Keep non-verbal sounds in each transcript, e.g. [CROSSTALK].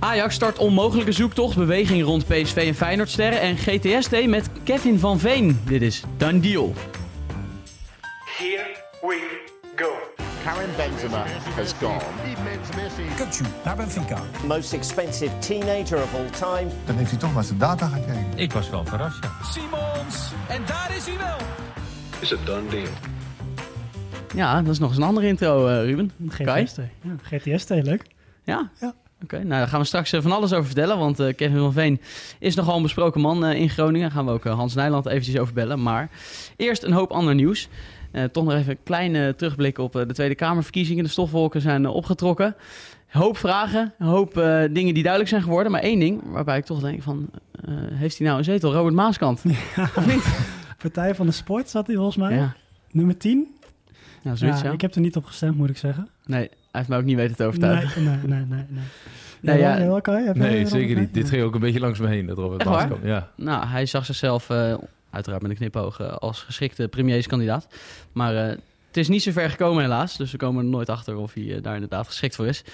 Ajax start onmogelijke zoektocht, beweging rond PSV en Feyenoordsterren en GTSD met Kevin van Veen. Dit is Done Deal. Here we go. Karim Benzema has gone. Kutsu naar Benfica. most expensive teenager of all time. Dan heeft hij toch maar zijn data gekeken. Ik was wel verrast, ja. Simons. En daar is hij wel. Is a done deal. Ja, dat is nog eens een andere intro, eh, Ruben. Kai? GTST. Ja, GTST, leuk. Ja? Ja. Oké, nou daar gaan we straks eh, van alles over vertellen. Want eh, Kevin van Veen is nogal een besproken man eh, in Groningen. Daar gaan we ook Hans Nijland eventjes over bellen. Maar eerst een hoop ander nieuws. Toch nog even een kleine terugblik op de Tweede Kamerverkiezingen. De stofwolken zijn opgetrokken. Hoop vragen, een hoop dingen die duidelijk zijn geworden. Maar één ding waarbij ik toch denk van... heeft hij nou een zetel? Robert Maaskant? [LAUGHS] Of niet? Partij van de Sport zat hij volgens mij. Ja, Nummer 10. nou zoiets Ja, ja. Ik heb er niet op gestemd, moet ik zeggen. Nee, heeft mij ook niet weten te overtuigen. nee, nee, nee. nee. Nee, [LAUGHS] ja, ja. wel, Nee, er zeker niet. Dit ging ook een beetje langs me heen, dat Robert Echt waar? Maaskant. Ja. Nou, hij zag zichzelf, eh, uiteraard met een knipoog, eh, als geschikte premierskandidaat. Maar eh, het is niet zo ver gekomen helaas. Dus we komen er nooit achter of hij daar inderdaad geschikt voor is.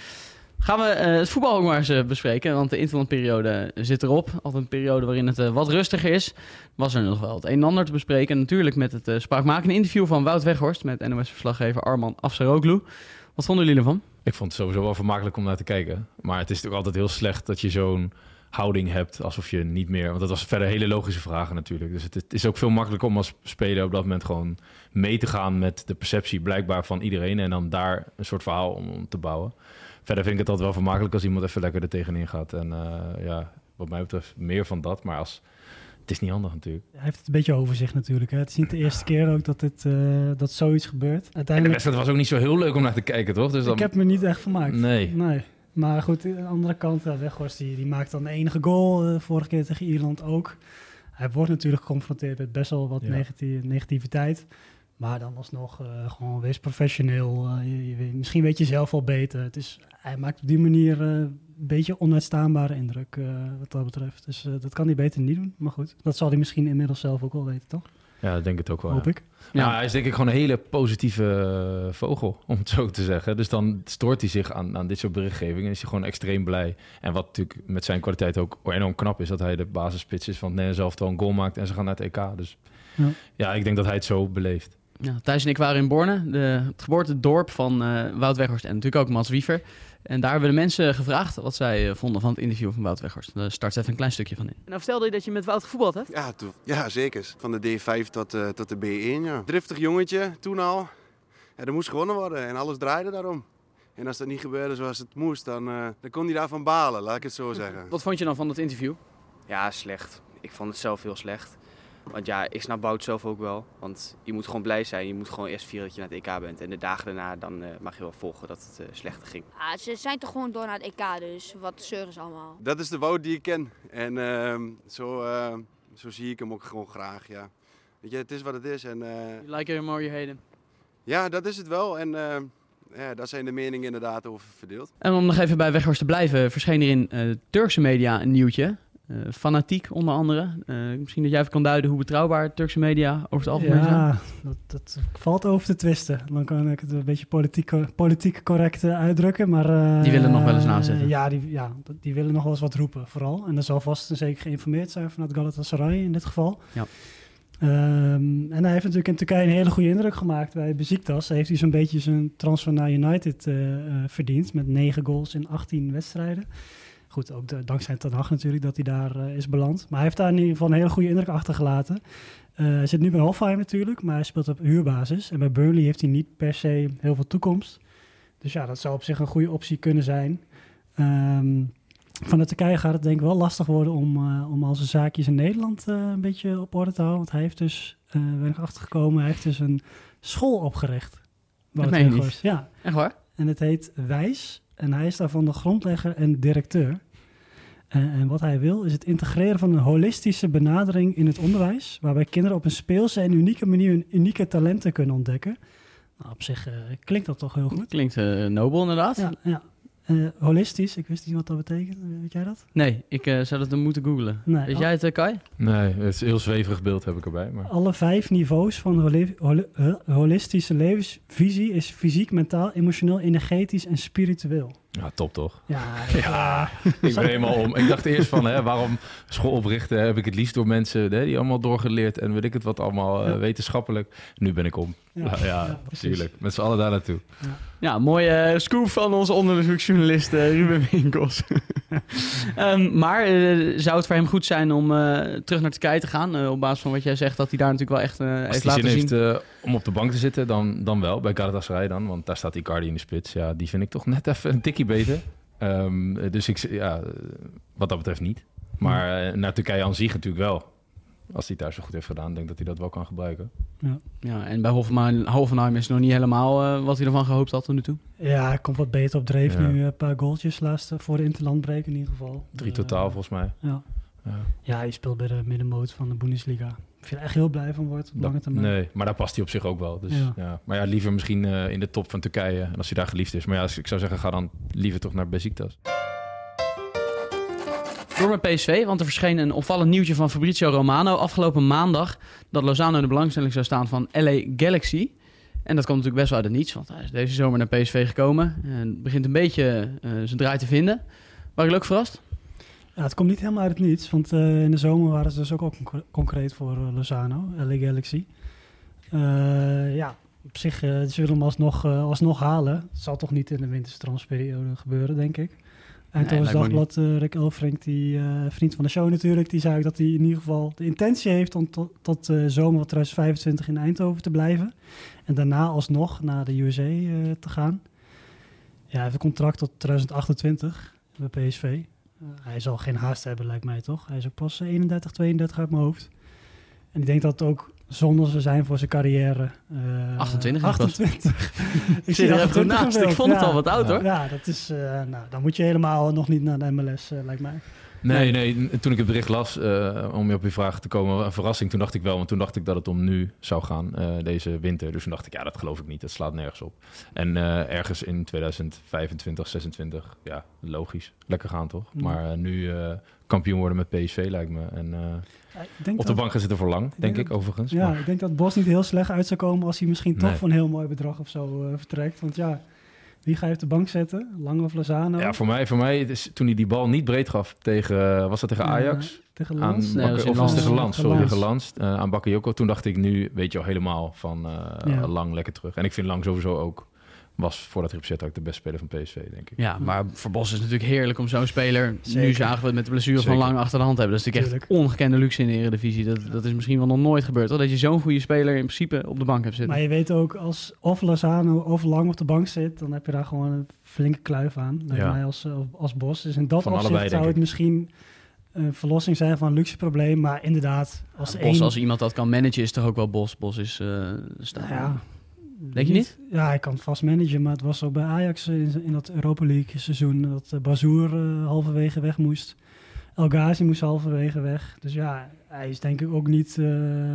Gaan we eh, het voetbal ook maar eens bespreken. Want de interlandperiode zit erop. Altijd een periode waarin het wat rustiger is. Was er nog wel het een en ander te bespreken. Natuurlijk met het spraakmakende interview van Wout Weghorst... met NOS-verslaggever Arman Afsaroglu. Wat vonden jullie ervan? Ik vond het sowieso wel vermakelijk om naar te kijken. Maar het is natuurlijk altijd heel slecht dat je zo'n houding hebt alsof je niet meer... Want dat was verder hele logische vragen natuurlijk. Dus het, is ook veel makkelijker om als speler op dat moment gewoon mee te gaan met de perceptie blijkbaar van iedereen. En dan daar een soort verhaal om, om te bouwen. Verder vind ik het altijd wel vermakelijk als iemand even lekker er tegenin gaat. En eh, ja, wat mij betreft meer van dat. Maar als, het is niet handig natuurlijk. Hij heeft het een beetje over zich natuurlijk. Hè. Het is niet de eerste keer ook dat, dit, eh, dat zoiets gebeurt. En de Uiteindelijk, wedstrijd was ook niet zo heel leuk om naar te kijken, toch? Dus dan... ik heb me niet echt vermaakt. Nee. Nee. Maar goed, aan de andere kant, Weghorst die, die maakt dan de enige goal. eh, vorige keer tegen Ierland ook. Hij wordt natuurlijk geconfronteerd met best wel wat Ja. negati- negativiteit. Maar dan alsnog eh, gewoon wees professioneel. eh, je, je weet- misschien weet je zelf wel beter. Het is, hij maakt op die manier eh, een beetje onuitstaanbare indruk eh, wat dat betreft. Dus eh, dat kan hij beter niet doen. Maar goed, dat zal hij misschien inmiddels zelf ook wel weten, toch? Ja, ik denk het ook wel. Hoop ja. ik. Ja. hij is denk ik gewoon een hele positieve vogel, [LAUGHS] om het zo te zeggen. Dus dan stoort hij zich aan, aan dit soort berichtgeving en is hij gewoon extreem blij. En wat natuurlijk met zijn kwaliteit ook enorm knap is, dat hij de basisspits is van het Nederlands elftal een goal maakt en ze gaan naar het EK. Dus Ja. ja, ik denk dat hij het zo beleeft. Ja, Thijs en ik waren in Borne, de, het geboortedorp van eh, Wout Weghorst en natuurlijk ook Mats Wiever. En daar hebben de mensen gevraagd wat zij eh, vonden van het interview van Wout Weghorst. Daar start even een klein stukje van in. Nou vertelde je dat je met Wout gevoetbald hebt? Ja, ja zeker. Van de D5 tot, eh, tot de B1, ja. Driftig jongetje, toen al. Ja, er moest gewonnen worden en alles draaide daarom. En als dat niet gebeurde zoals het moest, dan, eh, dan kon hij daarvan balen, laat ik het zo zeggen. Wat vond je dan van het interview? Ja, slecht. Ik vond het zelf heel slecht. Want ja, ik snap Wout zelf ook wel. Want je moet gewoon blij zijn. Je moet gewoon eerst vieren dat je naar het EK bent. En de dagen daarna dan eh, mag je wel volgen dat het eh, slechter ging. Ah, ze zijn toch gewoon door naar het EK, dus wat zeuren ze allemaal. Dat is de Wout die ik ken. En ehm, zo, eh, zo zie ik hem ook gewoon graag, ja. Weet je, het is wat het is. En eh, You like him more you hate him. ja, dat is het wel. En eh, ja, daar zijn de meningen inderdaad over verdeeld. En om nog even bij Weghorst te blijven, verscheen er in eh, Turkse media een nieuwtje. Eh, fanatiek onder andere. Eh, misschien dat jij even kan duiden hoe betrouwbaar Turkse media over het algemeen zijn. Ja, dat, dat valt over te twisten. Dan kan ik het een beetje politiek, politiek correct eh, uitdrukken. Maar, Die willen nog wel eens nazitten. Ja die, ja, die willen nog wel eens wat roepen, vooral. En dat zal vast en zeker geïnformeerd zijn vanuit Galatasaray in dit geval. Ja. Ehm, en hij heeft natuurlijk in Turkije een hele goede indruk gemaakt bij Besiktas. Heeft hij zo'n beetje zijn transfer naar United verdiend. Met negen goals in 18 wedstrijden. Goed, ook de- dankzij Ten Hag natuurlijk dat hij daar eh, is beland. Maar hij heeft daar in ieder geval een hele goede indruk achtergelaten. Eh, hij zit nu bij Hoffenheim natuurlijk, maar hij speelt op huurbasis. En bij Burnley heeft hij niet per se heel veel toekomst. Dus ja, dat zou op zich een goede optie kunnen zijn. Ehm vanuit Turkije gaat het denk ik wel lastig worden om, eh, om al zijn zaakjes in Nederland een beetje op orde te houden. Want hij heeft dus, ik achtergekomen, hij heeft dus een school opgericht. Wout meen je niet. Weghorst. Ja, Echt waar? en het heet Wijs. En hij is daarvan de grondlegger en directeur. Eh, en wat hij wil is het integreren van een holistische benadering in het onderwijs. Waarbij kinderen op een speelse en unieke manier hun unieke talenten kunnen ontdekken. Nou, op zich eh, klinkt dat toch heel goed. Klinkt eh, nobel inderdaad. Ja, ja. Eh, holistisch, ik wist niet wat dat betekent. Weet jij dat? Nee, ik zou dat dan moeten googlen. Nee, Weet al- jij het, Kai? Nee, het is een heel zweverig beeld heb ik erbij. Maar... Alle vijf niveaus van holi- holi- holistische levensvisie is fysiek, mentaal, emotioneel, energetisch en spiritueel. Ja, top toch? [LAUGHS] Ja, Ja, ik ben helemaal om. Ik dacht eerst van, hè, waarom school oprichten heb ik het liefst door mensen hè, die allemaal doorgeleerd en weet ik het wat allemaal eh, Ja. wetenschappelijk. Nu ben ik om. Ja, natuurlijk. Met z'n allen daar naartoe. Ja, mooie eh, scoop van onze onderzoeksjournalist eh, Ruben Winkels. [LAUGHS] [LAUGHS] Ehm, maar eh, zou het voor hem goed zijn om eh, terug naar Turkije te gaan? Eh, op basis van wat jij zegt, dat hij daar natuurlijk wel echt Als heeft hij laten zin zien. heeft om op de bank te zitten, dan, dan wel. Bij Galatasaray dan, want daar staat Icardi in de spits. Ja, die vind ik toch net even een tikkie beter. Ehm, dus ik, ja, wat dat betreft niet. Maar naar Turkije aan zich natuurlijk wel. Als hij het daar zo goed heeft gedaan, denk ik dat hij dat wel kan gebruiken. Ja, en bij Hoffenheim, Hoffenheim is het nog niet helemaal eh, wat hij ervan gehoopt had tot nu toe. Ja, hij komt wat beter op dreef Ja. nu. Een paar goaltjes laatste voor de interlandbreek in ieder geval. Drie Eh, totaal volgens mij. Ja. Ja. ja, hij speelt bij de middenmoot van de Bundesliga. Ik vind er echt heel blij van wordt op lange Dat- termijn. nee, maar daar past hij op zich ook wel. Dus, Ja. ja. Maar ja, liever misschien eh, in de top van Turkije. En als hij daar geliefd is. Maar ja, ik zou zeggen, ga dan liever toch naar Besiktas. Door met PSV, want er verscheen een opvallend nieuwtje van Fabrizio Romano afgelopen maandag dat Lozano de belangstelling zou staan van LA Galaxy. En dat komt natuurlijk best wel uit het niets, want hij is deze zomer naar PSV gekomen en begint een beetje eh, zijn draai te vinden. Waren jullie ook verrast? Ja, het komt niet helemaal uit het niets, want eh, in de zomer waren ze dus ook al conc- concreet voor eh, Lozano, LA Galaxy. Ja, op zich, eh, ze willen hem alsnog, alsnog halen. Het zal toch niet in de winterse transferperiode gebeuren, denk ik. Eindhoven lijkt me ook Dagblad, eh, Rick Elfrink, die eh, vriend van de show natuurlijk, die zei ook dat hij in ieder geval de intentie heeft om tot, tot eh, zomer 2025 in Eindhoven te blijven. En daarna alsnog naar de USA te gaan. Ja, hij heeft een contract tot 2028 bij PSV. Hij zal geen haast hebben, lijkt mij toch? Hij is ook pas eh, 31, 32 uit mijn hoofd. En ik denk dat het ook zonder ze zijn voor zijn carrière. eh, 28 is het pas. [LAUGHS] 28. Ik zit er even goed 28 naast. Ik vond het al wat oud hoor. Ja, dat is, eh, nou, dan moet je helemaal nog niet naar de MLS, eh, lijkt mij. Nee, nee, toen ik het bericht las, eh, om je op je vraag te komen, een verrassing. Toen dacht ik wel, want toen dacht ik dat het om nu zou gaan, eh, deze winter. Dus toen dacht ik, ja, dat geloof ik niet. Dat slaat nergens op. En eh, ergens in 2025, 26, ja, logisch. Lekker gaan toch? Ja. Maar nu kampioen worden met PSV lijkt me. En Ja, ik denk op de bank gaan zitten voor lang, denk denk ik dat- overigens. Ja, Maar- ik denk dat Bos niet heel slecht uit zou komen als hij misschien toch Nee. een heel mooi bedrag of zo vertrekt. Want ja, wie ga je op de bank zetten? Lang of Lozano? Ja, voor mij, voor mij is, toen hij die bal niet breed gaf tegen, was dat tegen Ja, Ajax? tegen Lans? Nee, of was tegen Lans, sorry, Lans. tegen Lans. eh, aan Bakayoko. Toen dacht ik, nu weet je al helemaal van eh, Ja. lang lekker terug. En ik vind Lang sowieso ook, was voordat hij opzet ook de beste speler van PSV, denk ik. Ja, maar voor Bos is het natuurlijk heerlijk om zo'n speler, nu zagen we het met de blessure van lang achter de hand hebben. Dat is natuurlijk echt ongekende luxe in de Eredivisie. Dat, dat is misschien wel nog nooit gebeurd, hoor. dat je zo'n goede speler in principe op de bank hebt zitten. Maar je weet ook, als of Lozano of Lang op de bank zit, dan heb je daar gewoon een flinke kluif aan. Ja. mij als, eh, als Bos. Dus in dat Van opzicht allebei, zou het misschien een verlossing zijn van een luxe probleem. Maar inderdaad, als Ja, één... Bos, als iemand dat kan managen, is toch ook wel Bos. Bos is... eh Nou ja, Denk je niet? Ja, hij kan het vast managen, maar het was ook bij Ajax in, in dat Europa League seizoen dat uh, Bazoer uh, halverwege weg moest. El Ghazi moest halverwege weg. Dus ja, hij is denk ik ook niet uh,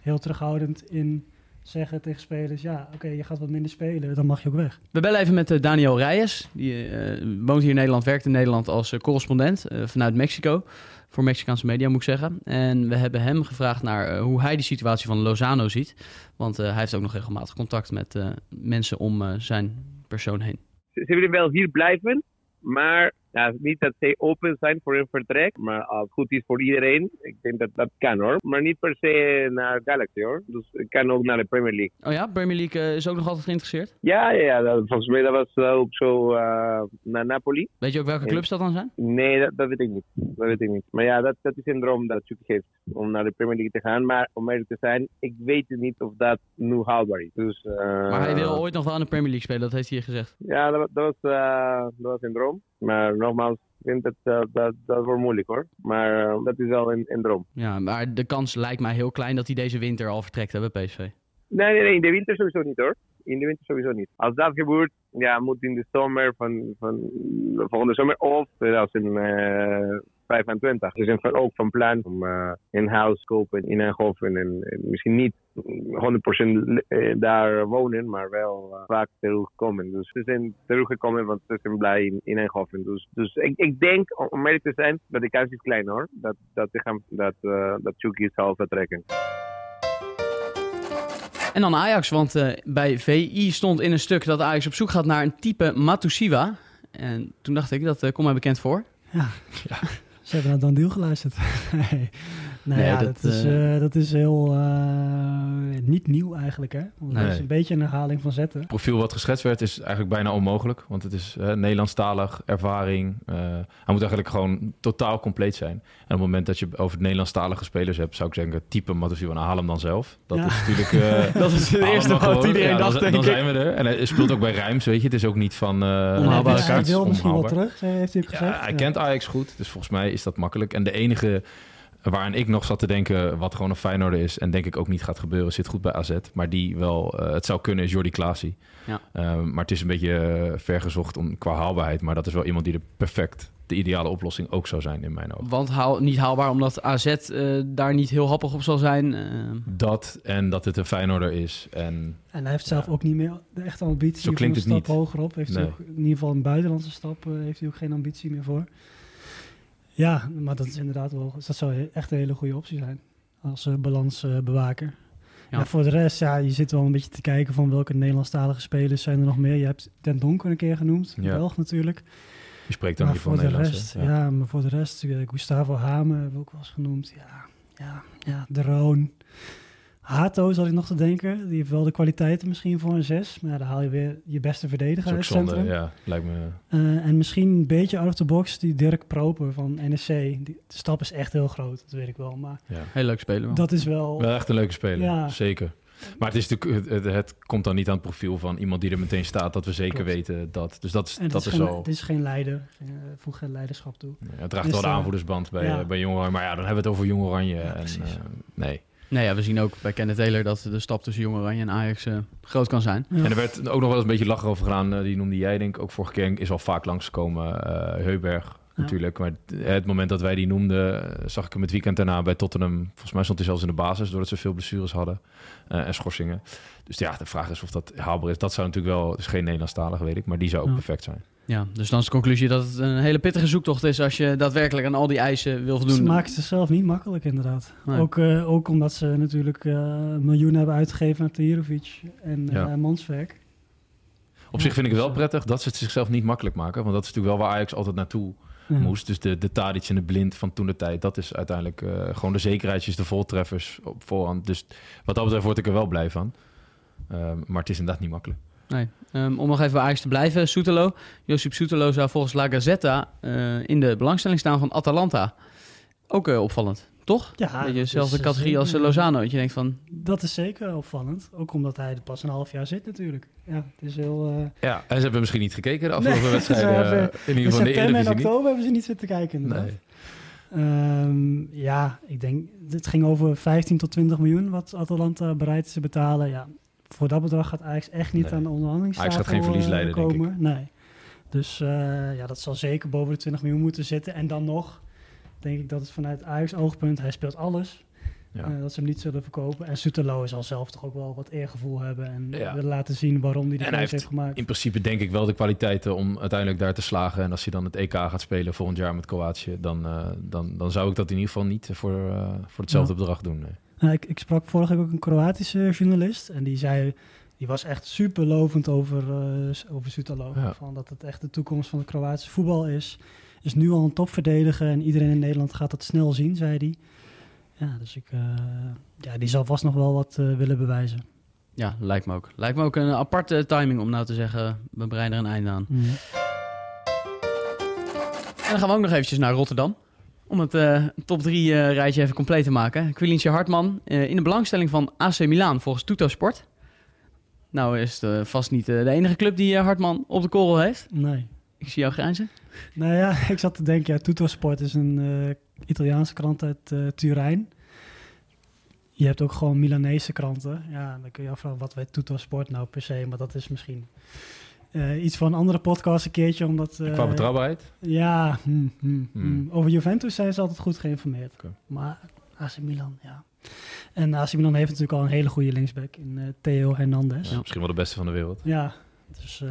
heel terughoudend in zeggen tegen spelers, ja, oké, okay, je gaat wat minder spelen, dan mag je ook weg. We bellen even met uh, Daniel Reyes. Die uh, woont hier in Nederland, werkt in Nederland als uh, correspondent vanuit Mexico. Voor Mexicaanse media moet ik zeggen. En we hebben hem gevraagd naar uh, hoe hij de situatie van Lozano ziet. Want uh, hij heeft ook nog regelmatig contact met uh, mensen om zijn persoon heen. Ze willen wel hier blijven, maar ja, niet dat ze open zijn voor een vertrek. Maar als het goed is voor iedereen, ik denk dat dat kan hoor. Maar niet per se naar Galaxy hoor. Dus het kan ook naar de Premier League. Oh ja, Premier League uh, is ook nog altijd geïnteresseerd? Ja, ja, dat, volgens mij dat was ook zo uh, naar Napoli. Weet je ook welke clubs dat dan zijn? Nee, dat, dat, weet ik niet. Dat weet ik niet. Maar ja, dat, dat is een droom dat Chucky heeft om naar de Premier League te gaan. Maar om eerlijk te zijn, ik weet niet of dat nu haalbaar is. Dus, maar hij wil ooit nog wel in de Premier League spelen, dat heeft hij hier gezegd. Ja, dat, dat was, dat was een droom. Maar nogmaals, ik vind dat, uh, dat, dat wordt moeilijk hoor. Maar uh, dat is wel een, een, droom. Ja, maar de kans lijkt mij heel klein dat hij deze winter al vertrekt bij PSV. Nee, nee, nee, in de winter sowieso niet hoor. In de winter sowieso niet. Als dat gebeurt, ja, moet in de zomer van, van de volgende zomer of 2025. Dus zijn van, ook van plan om huis kopen in Eindhoven en, en misschien niet 100% daar wonen, maar wel uh, vaak terugkomen. Dus ze zijn teruggekomen, want ze zijn blij in, in Eindhoven. Dus, dus ik, ik denk, om eerlijk te zijn, dat de kans is klein hoor. Dat, dat, gaan, dat, uh, dat Chucky zal vertrekken. En dan Ajax, want uh, bij VI stond in een stuk dat Ajax op zoek gaat naar een type Matusiwa. En toen dacht ik, dat eh, komt mij bekend voor. Ja. [LAUGHS] Ze hebben naar Dan Deal geluisterd. [LAUGHS] nee, Nee, ja, dat, dat, is, eh, eh, dat is heel eh, niet nieuw eigenlijk. Hè? Want Dat is een beetje een herhaling van zetten. Het profiel wat geschetst werd is eigenlijk bijna onmogelijk. Want het is Nederlandstalig, ervaring. hij moet eigenlijk gewoon totaal compleet zijn. En op het moment dat je over Nederlandstalige spelers hebt... zou ik zeggen, type Matusiwa, nou, haal hem dan zelf. Dat Ja. is natuurlijk... [LAUGHS] Dat is het eerste wat iedereen Ja, dacht, Dan, denk dan ik. zijn we er. En hij speelt ook bij Rijms, weet je. Het is ook niet van... Onhaalbare hij wil misschien wel terug, heeft hij ook Ja, gezegd. hij kent Ajax goed, dus volgens mij is dat makkelijk. En de enige waaraan ik nog zat te denken, wat gewoon een Feyenoorder is... en denk ik ook niet gaat gebeuren, zit goed bij AZ. Maar die wel, eh, het zou kunnen, is Jordi Klaasie. Ja. Ehm, maar het is een beetje eh, vergezocht om, qua haalbaarheid. Maar dat is wel iemand die er perfect de ideale oplossing ook zou zijn in mijn ogen. Want haal, niet haalbaar omdat AZ eh, daar niet heel happig op zal zijn. eh. Dat en dat het een Feyenoorder is. En En hij heeft zelf ook niet meer de echte ambitie Zo voor klinkt een het stap niet. hoger op. Heeft hij ook, in ieder geval een buitenlandse stap heeft hij ook geen ambitie meer voor. Ja, maar dat is inderdaad wel, dat zou echt een hele goede optie zijn als eh, balansbewaker. Ja. Ja. voor de rest, ja, je zit wel een beetje te kijken van welke Nederlandstalige spelers zijn er nog meer. Je hebt Den Donker een keer genoemd, Ja. Belg natuurlijk. die spreekt dan Maar niet van voor de rest, ja. maar voor de rest, eh, Gustavo Hamen hebben we ook wel eens genoemd. Ja, ja, ja, De Roon. Hato zat ik nog te denken. Die heeft wel de kwaliteiten misschien voor een 6. Maar ja, dan haal je weer je beste verdediger Dat uit is het zonde, centrum. ja. Lijkt me... Eh, en misschien een beetje out of the box, die Dirk Proper van NSC. Die, de stap is echt heel groot, dat weet ik wel. Maar Ja. Heel leuk spelen wel. dat is wel... Wel echt een leuke speler, Ja. zeker. Maar het, is natuurlijk, het, komt dan niet aan het profiel van iemand die er meteen staat, dat we zeker Klopt. weten dat. Dus dat is, en het dat is, is, geen, wel. het is geen leider. Uh, voeg geen leiderschap toe. Ja, het draagt Dus, wel de eh, aanvoerdersband bij, ja. eh, bij Jong Oranje. Maar ja, dan hebben we het over Jong Oranje. en, eh, nee. Nee, ja, we zien ook bij Kenneth Taylor dat de stap tussen Jong Oranje en Ajax eh, groot kan zijn. Ja. En er werd ook nog wel eens een beetje lachen over gedaan. eh, die noemde jij, denk ik, ook vorige keer. Is al vaak langsgekomen. eh Heuberg Ja. natuurlijk. Maar het, moment dat wij die noemden, zag ik hem het weekend daarna bij Tottenham. Volgens mij stond hij zelfs in de basis, doordat ze veel blessures hadden eh, en schorsingen. Dus ja, de vraag is of dat haalbaar is. Dat zou natuurlijk wel, het is geen Nederlandstalig, weet ik, maar die zou ook Ja. perfect zijn. Ja, dus dan is de conclusie dat het een hele pittige zoektocht is als je daadwerkelijk aan al die eisen wil Ze voldoen. maken het zichzelf niet makkelijk, inderdaad. Nee. Ook, eh, ook omdat ze natuurlijk eh miljoenen hebben uitgegeven aan Tahirovic en Ja. eh Manswerk. Op Ja, zich vind ik het wel prettig dat ze het zichzelf niet makkelijk maken. Want dat is natuurlijk wel waar Ajax altijd naartoe Ja. moest. Dus de, de Tadic en de Blind van toen de tijd, dat is uiteindelijk eh, gewoon de zekerheidjes, de voltreffers op voorhand. Dus wat dat betreft word ik er wel blij van. Ehm, maar het is inderdaad niet makkelijk. Nee. Ehm, om nog even bij Ajax te blijven, Soetelo. Josip Soetelo zou volgens La Gazzetta eh, in de belangstelling staan van Atalanta. Ook eh, opvallend, toch? Ja, dat dezelfde is, eh, categorie als eh. Lozano. Dat je denkt van, Dat is zeker opvallend. Ook omdat hij er pas een half jaar zit natuurlijk. Ja, het is heel... eh, Ja, en ze hebben misschien niet gekeken de afgelopen [LAUGHS] Nee, wedstrijden. ze eh, hebben- in ieder geval in de september en Eredivisie niet. oktober hebben ze niet zitten kijken inderdaad. Nee. Ehm, ja, ik denk, het ging over 15 tot 20 miljoen wat Atalanta bereid is te betalen. Ja, voor dat bedrag gaat Ajax echt niet Nee. aan de onderhandelingstafel Ajax gaat geen verlies eh, leiden, denk ik. komen. Nee. Dus eh, ja, dat zal zeker boven de 20 miljoen moeten zitten. En dan nog denk ik dat het vanuit Ajax oogpunt, hij speelt alles. Ja. eh, dat ze hem niet zullen verkopen. En Sutelo zal zelf toch ook wel wat eergevoel hebben. En Ja. willen laten zien waarom hij de keuze heeft heeft gemaakt. in principe denk ik wel de kwaliteiten om uiteindelijk daar te slagen. En als hij dan het EK gaat spelen volgend jaar met Kroatië, dan, eh, dan, dan zou ik dat in ieder geval niet voor, eh, voor hetzelfde bedrag doen. Nee. Nou, ik, ik sprak vorige week ook een Kroatische journalist. En die zei, die was echt super lovend over, eh over Sutalo. Ja. Van dat het echt de toekomst van het Kroatische voetbal is. Is nu al een topverdediger en iedereen in Nederland gaat dat snel zien, zei hij. Ja, dus ik, eh, ja, die zal vast nog wel wat eh, willen bewijzen. ja, lijkt me ook. Lijkt me ook een aparte timing om nou te zeggen, we bereiden er een einde aan. Mhm. En dan gaan we ook nog eventjes naar Rotterdam. Om het eh, top 3 rijtje even compleet te maken. Quilinsje Hartman eh, in de belangstelling van AC Milan volgens Tutto Sport. Nou is het eh, vast niet eh, de enige club die eh, Hartman op de korrel heeft. Nee. Ik zie jou grijnzen. Nou ja, [LAUGHS] ik zat te denken, ja, Tutto Sport is een eh, Italiaanse krant uit eh, Turijn. Je hebt ook gewoon Milanese kranten. Ja, dan kun je afvragen wat weet Tutto Sport nou per se, maar dat is misschien eh, iets voor een andere podcast een keertje, omdat... eh, Qua betrouwbaarheid? Ja, hm, hm, hm. Hmm. over Juventus zijn ze altijd goed geïnformeerd. Maar AC Milan, ja. En AC Milan heeft natuurlijk al een hele goede linksback in eh, Theo Hernandez. Ja, misschien wel de beste van de wereld. Ja, dus eh,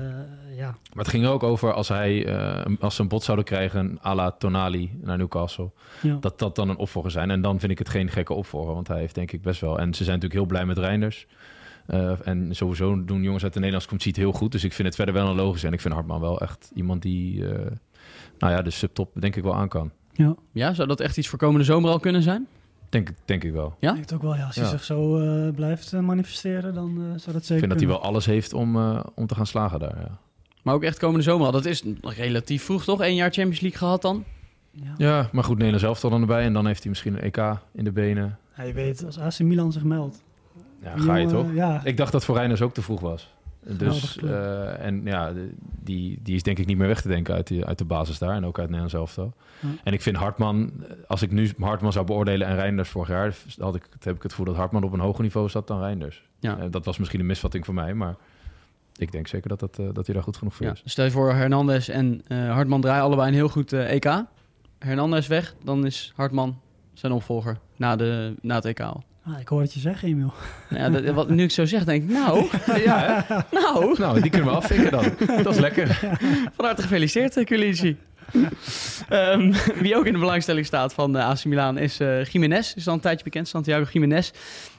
ja. Maar het ging ook over als hij, eh, als ze een bod zouden krijgen, à la Tonali naar Newcastle, Ja. dat dat dan een opvolger zijn. En dan vind ik het geen gekke opvolger, want hij heeft denk ik best wel. En ze zijn natuurlijk heel blij met Reinders. Eh, en sowieso doen jongens uit de Nederlandse competitie het heel goed. Dus ik vind het verder wel een logisch. En ik vind Hartman wel echt iemand die, eh, nou ja, de subtop denk ik wel aan kan. Ja. ja, zou dat echt iets voor komende zomer al kunnen zijn? Denk, ik- denk ik wel. Ja? Ik denk het ook wel, ja. Als hij Ja. zich zo eh, blijft manifesteren, dan eh, zou dat zeker Ik vind dat hij wel alles heeft om, eh, om te gaan slagen daar. Ja. Maar ook echt komende zomer al. Dat is relatief vroeg, toch? Eén jaar Champions League gehad dan? ja, maar goed, Nederland zelf dan erbij. En dan heeft hij misschien een EK in de benen. Ja, je weet, als AC Milan zich meldt. Ja, Die ga je toch? Ja, Ik dacht dat voor Reinders ook te vroeg was. Geweldige Dus, eh, en ja, die, die is denk ik niet meer weg te denken uit, die, uit de basis daar. En ook uit Nederland zelf wel. Ja. En ik vind Hartman, als ik nu Hartman zou beoordelen en Reinders vorig jaar, had ik, heb ik het gevoel dat Hartman op een hoger niveau zat dan Reinders. Ja. Eh, dat was misschien een misvatting voor mij, maar ik denk zeker dat, dat, eh, dat hij daar goed genoeg voor Ja. is. Stel je voor, Hernandez en eh, Hartman draaien allebei een heel goed eh, EK. Hernandez weg, dan is Hartman zijn opvolger na, de, na het EK al. Ah, ik hoor het je zeggen, Emiel. Ja, dat, wat nu ik zo zeg, denk ik, nou, [LAUGHS] Ja, hè? nou, Nou, die kunnen we afvinken dan. Dat is lekker. [LAUGHS] van harte gefeliciteerd, eh, Culici. Ehm, wie ook in de belangstelling staat van eh, AC Milan is eh Jiménez. Is al een tijdje bekend, Santiago Jiménez.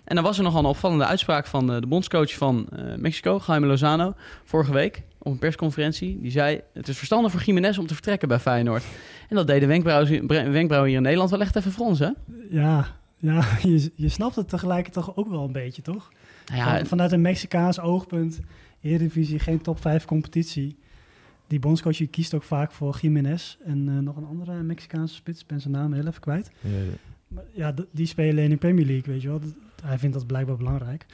En dan was er nogal een opvallende uitspraak van eh, de bondscoach van eh, Mexico, Jaime Lozano, vorige week op een persconferentie. Die zei, het is verstandig voor Jiménez om te vertrekken bij Feyenoord. En dat deed de wenkbrauwen, wenkbrauwen hier in Nederland wel echt even fronsen. Ja, ja [LAUGHS] je, je snapt het tegelijkertijd toch ook wel een beetje, toch? Nou ja, Van- vanuit een Mexicaans oogpunt, Eredivisie, geen top 5 competitie. Die bondscoach die kiest ook vaak voor Jiménez en eh, nog een andere Mexicaanse spits, ik ben zijn naam heel even kwijt. Maar ja, d- die spelen in de Premier League, weet je wel. Dat- hij vindt dat blijkbaar belangrijk.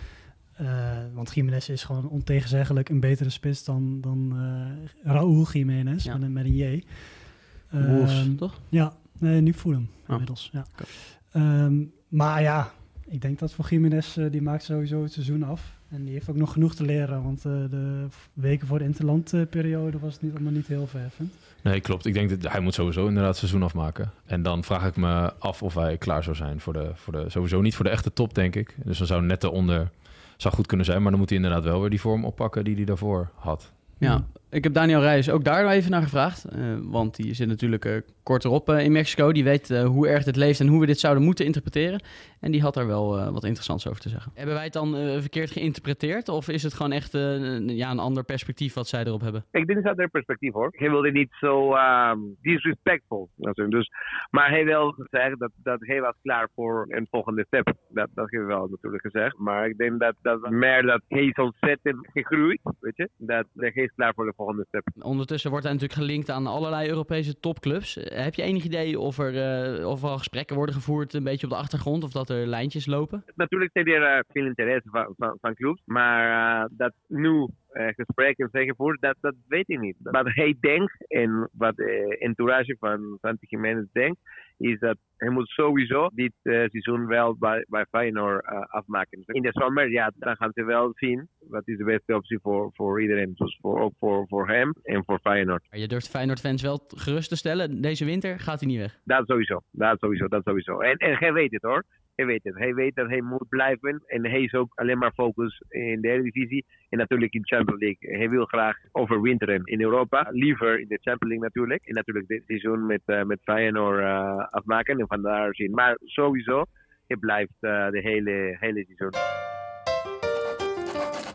Eh, want Jiménez is gewoon ontegenzeggelijk een betere spits dan, dan eh Raúl Jiménez, Ja. met, een, met een J. Wolves, Ehm, toch? Ja, nee, nu Fulham Oh. inmiddels. Ja. Oké. Ehm, maar ja, ik denk dat voor Jiménez, eh, die maakt sowieso het seizoen af. En die heeft ook nog genoeg te leren, want eh, de weken voor de interlandperiode was het niet, allemaal niet heel verheffend. Nee, klopt. Ik denk dat hij moet sowieso inderdaad het seizoen afmaken. En dan vraag ik me af of hij klaar zou zijn voor de, voor de sowieso niet voor de echte top, denk ik. Dus dan zou net eronder zou goed kunnen zijn, maar dan moet hij inderdaad wel weer die vorm oppakken die hij daarvoor had. Ja, ik heb Daniel Reyes ook daar even naar gevraagd. eh, want die zit natuurlijk eh, kort erop eh, in Mexico. Die weet hoe erg dit leeft en hoe we dit zouden moeten interpreteren. En die had daar wel eh, wat interessants over te zeggen. Hebben wij het dan verkeerd geïnterpreteerd? Of is het gewoon echt eh, een- ja, een ander perspectief wat zij erop hebben? Ik denk dat dat perspectief hoor. Hij wilde niet zo ehm, disrespectful. Dus, maar hij wil zeggen dat, dat hij was klaar voor een volgende step. Dat, dat heeft hij wel natuurlijk gezegd. Maar ik denk dat, dat meer dat hij is ontzettend gegroeid. Weet je? Dat hij is klaar voor de Ondertussen wordt hij natuurlijk gelinkt aan allerlei Europese topclubs. Eh, heb je enig idee of er, eh, of er al gesprekken worden gevoerd een beetje op de achtergrond? Of dat er lijntjes lopen? Natuurlijk zijn er eh, veel interesse van, van, van clubs. Maar dat nu gesprekken zijn gevoerd, dat, dat weet ik niet. Wat hij denkt en wat de entourage van Santi Jiménez denkt, is dat hij moet sowieso dit eh, seizoen wel bij, bij Feyenoord eh, afmaken. In de zomer, ja, dan gaan ze wel zien wat is de beste optie voor, voor iedereen. Dus voor, ook voor, voor hem en voor Feyenoord. Maar je durft Feyenoord-fans wel gerust te stellen. Deze winter gaat hij niet weg. Dat sowieso, dat sowieso, dat sowieso. En, en hij weet het hoor. Hij weet het. Hij weet dat hij moet blijven. En hij is ook alleen maar focus in de Eredivisie. En natuurlijk in de Champions League. Hij wil graag overwinteren in Europa. Liever in de Champions League natuurlijk. En natuurlijk dit seizoen met, eh, met Feyenoord eh, afmaken. En vandaar zien. Maar sowieso, hij blijft eh, de hele, hele seizoen.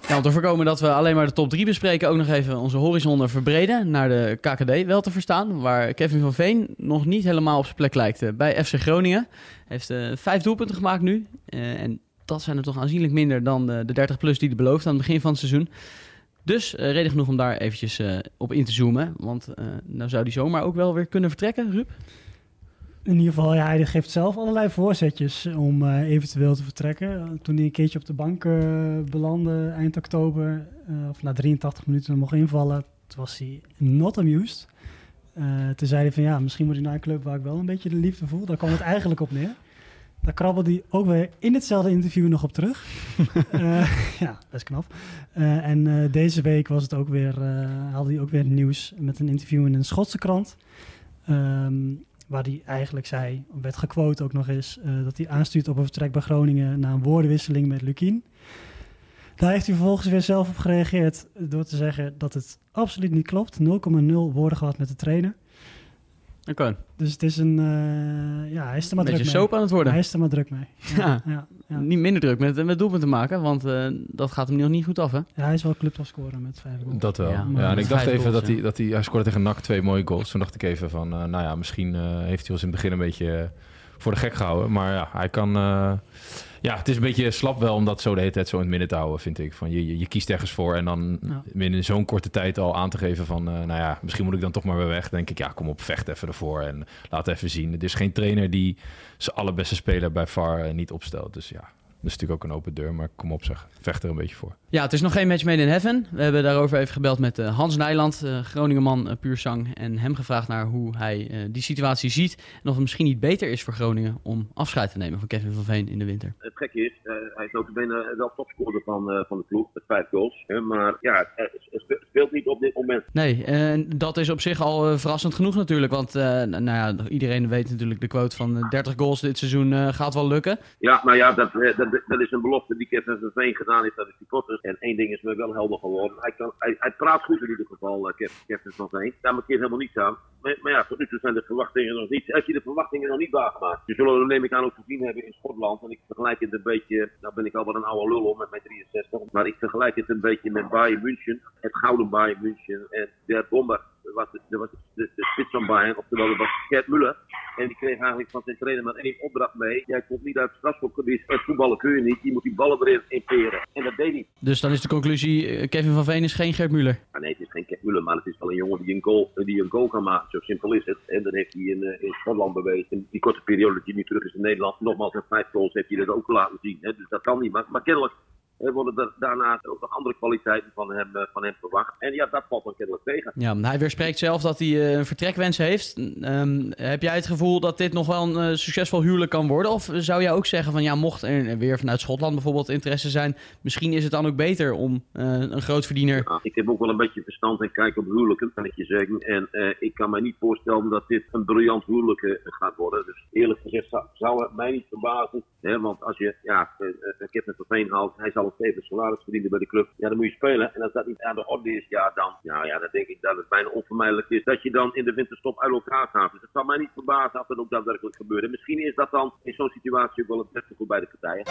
Ja, om te voorkomen dat we alleen maar de top 3 bespreken, ook nog even onze horizon verbreden naar de KKD wel te verstaan. Waar Kevin van Veen nog niet helemaal op zijn plek lijkt eh, bij FC Groningen. Heeft eh, vijf doelpunten gemaakt nu. Eh, en dat zijn er toch aanzienlijk minder dan de, de 30 plus die hij beloofde aan het begin van het seizoen. Dus reden genoeg om daar eventjes op in te zoomen. Want nou zou die zomaar ook wel weer kunnen vertrekken, Ruud. In ieder geval, ja, hij geeft zelf allerlei voorzetjes om eh, eventueel te vertrekken. Toen hij een keertje op de bank uh, belandde eind oktober, uh, of na 83 minuten mocht invallen, toen was hij not amused. Toen zei hij van ja, misschien moet ik naar een club waar ik wel een beetje de liefde voel. Daar kwam het eigenlijk op neer. Daar krabbelde hij ook weer in hetzelfde interview nog op terug. [LAUGHS] ja, is knap. En deze week was het ook weer, haalde hij ook weer nieuws met een interview in een Schotse krant. Um, waar hij eigenlijk zei, werd gequote ook nog eens, uh, dat hij aanstuurt op een vertrek bij Groningen na een woordenwisseling met Lukien. Daar heeft hij vervolgens weer zelf op gereageerd door te zeggen dat het absoluut niet klopt. 0,0 woorden gehad met de trainer. Oké. Dus het is een... eh, ja, hij is er maar Beetje druk mee. soap aan het worden. Hij is er maar druk mee. [LAUGHS] Ja. ja, ja. Niet minder druk met, met doelpunten maken, want eh, dat gaat hem nog niet goed af, hè? Ja, hij is wel clubtopscorer met vijf goals. Dat wel. Ja, en ik dacht even goals, dat, ja. hij, dat hij... Hij scoorde tegen NAC twee mooie goals. Toen dacht ik even van... eh, nou ja, misschien eh, heeft hij ons in het begin een beetje voor de gek gehouden. Maar ja, hij kan... eh, ja, het is een beetje slap wel om dat zo de hele tijd zo in het midden te houden, vind ik. Van je, je, je kiest ergens voor en dan Ja. binnen zo'n korte tijd al aan te geven van... eh, nou ja, misschien moet ik dan toch maar weer weg. Dan denk ik, ja, kom op, vecht even ervoor en laat even zien. Er is geen trainer die zijn allerbeste speler bij VAR eh, niet opstelt. Dus ja, dat is natuurlijk ook een open deur. Maar kom op zeg, vecht er een beetje voor. Ja, het is nog geen match made in heaven. We hebben daarover even gebeld met eh, Hans Nijland, eh Groningenman, eh, puur zang. En hem gevraagd naar hoe hij eh, die situatie ziet. En of het misschien niet beter is voor Groningen om afscheid te nemen van Kevin van Veen in de winter. Het gekke is, eh, hij is notabene wel topscorer van, eh, van de ploeg met vijf goals. Hè, maar ja, het, het spe- speelt niet op dit moment. Nee, en dat is op zich al verrassend genoeg natuurlijk. Want eh, nou ja, iedereen weet natuurlijk de quote van eh, 30 goals dit seizoen eh, gaat wel lukken. Ja, nou ja, dat, eh, dat, is een belofte die Kevin van Veen gedaan heeft aan de supporters. En één ding is me wel helder geworden. Hij, kan, hij, hij praat goed in ieder geval, eh, Kev- Kevin van Veen. Daar markeert helemaal niets aan. Maar, ja, tot nu toe zijn de verwachtingen nog niet, heeft hij de verwachtingen nog niet waargemaakt. Ze zullen er neem ik aan ook gezien hebben in Schotland. En ik vergelijk het een beetje, nou ben ik al wel een oude lul hoor, met mijn 63. Maar ik vergelijk het een beetje met Bayern München. Het gouden Bayern München. En der bomber was, was de, de spits van Bayern. Oftewel, dat was Gert Muller. En die kreeg eigenlijk van zijn trainer maar één opdracht mee. Jij komt niet uit het strafschopgebied. En voetballen kun je niet. Je moet die ballen erin imperen. En dat deed hij. Dus dan is de conclusie, eh, Kevin van Veen is geen Gert Muller. Ah, nee, het is geen Gert Muller, maar het is wel een jongen die een goal, die een goal kan maken. Zo simpel is het. En dat heeft hij in, eh, in Schotland bewezen. In die korte periode dat hij nu terug is in Nederland. Nogmaals, met vijf goals heeft hij dat ook laten zien. Hè. Dus dat kan niet. Maar, maar kennelijk eh, worden er daarna ook nog andere kwaliteiten van hem, eh, van hem verwacht. En ja, dat valt dan kennelijk tegen. Ja, hij weerspreekt zelf dat hij eh, een vertrekwens heeft. Ehm, heb jij het gevoel dat dit nog wel een succesvol huwelijk kan worden? Of zou jij ook zeggen van ja, mocht er weer vanuit Schotland bijvoorbeeld interesse zijn, misschien is het dan ook beter om een grootverdiener... Ja, ik heb ook wel een beetje verstand en kijk op huwelijken, kan ik je zeggen. En ik kan me niet voorstellen dat dit een briljant huwelijk gaat worden. Dus eerlijk gezegd zou, zou het mij niet verbazen. Hè, want als je, ja, Kevin van Veen haalt, hij zal stevig salaris verdienen bij de club. Ja, dan moet je spelen. En als dat niet aan de orde is, ja, dan, ja, ja, dan denk ik dat het bijna onvermijdelijk is dat je dan in de winterstop uit elkaar gaat. Dus het zou mij niet verbazen als dat ook daadwerkelijk gebeurt. En misschien is dat dan in zo'n situatie ook wel het beste voor beide partijen.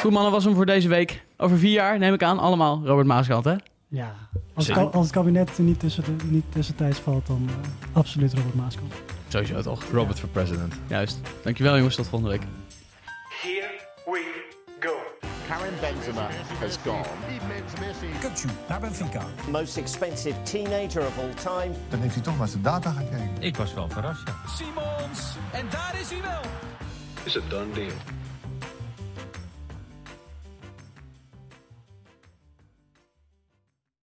Goed mannen, was hem voor deze week. Over vier jaar neem ik aan, allemaal Robert Maaskant, hè? Ja, als, het, ka- als het kabinet niet, tussen de, niet tussentijds valt, dan uh, absoluut Robert Maaskant. Sowieso toch? Robert voor president. Juist. Dankjewel jongens, tot volgende week. Here we go. Karim Benzema has gone. Kutsu naar Benfica. Most expensive teenager of all time. Dan heeft hij toch naar zijn data gekeken. Ik was wel verrast, ja. Simons, en daar is hij wel. Is a done deal.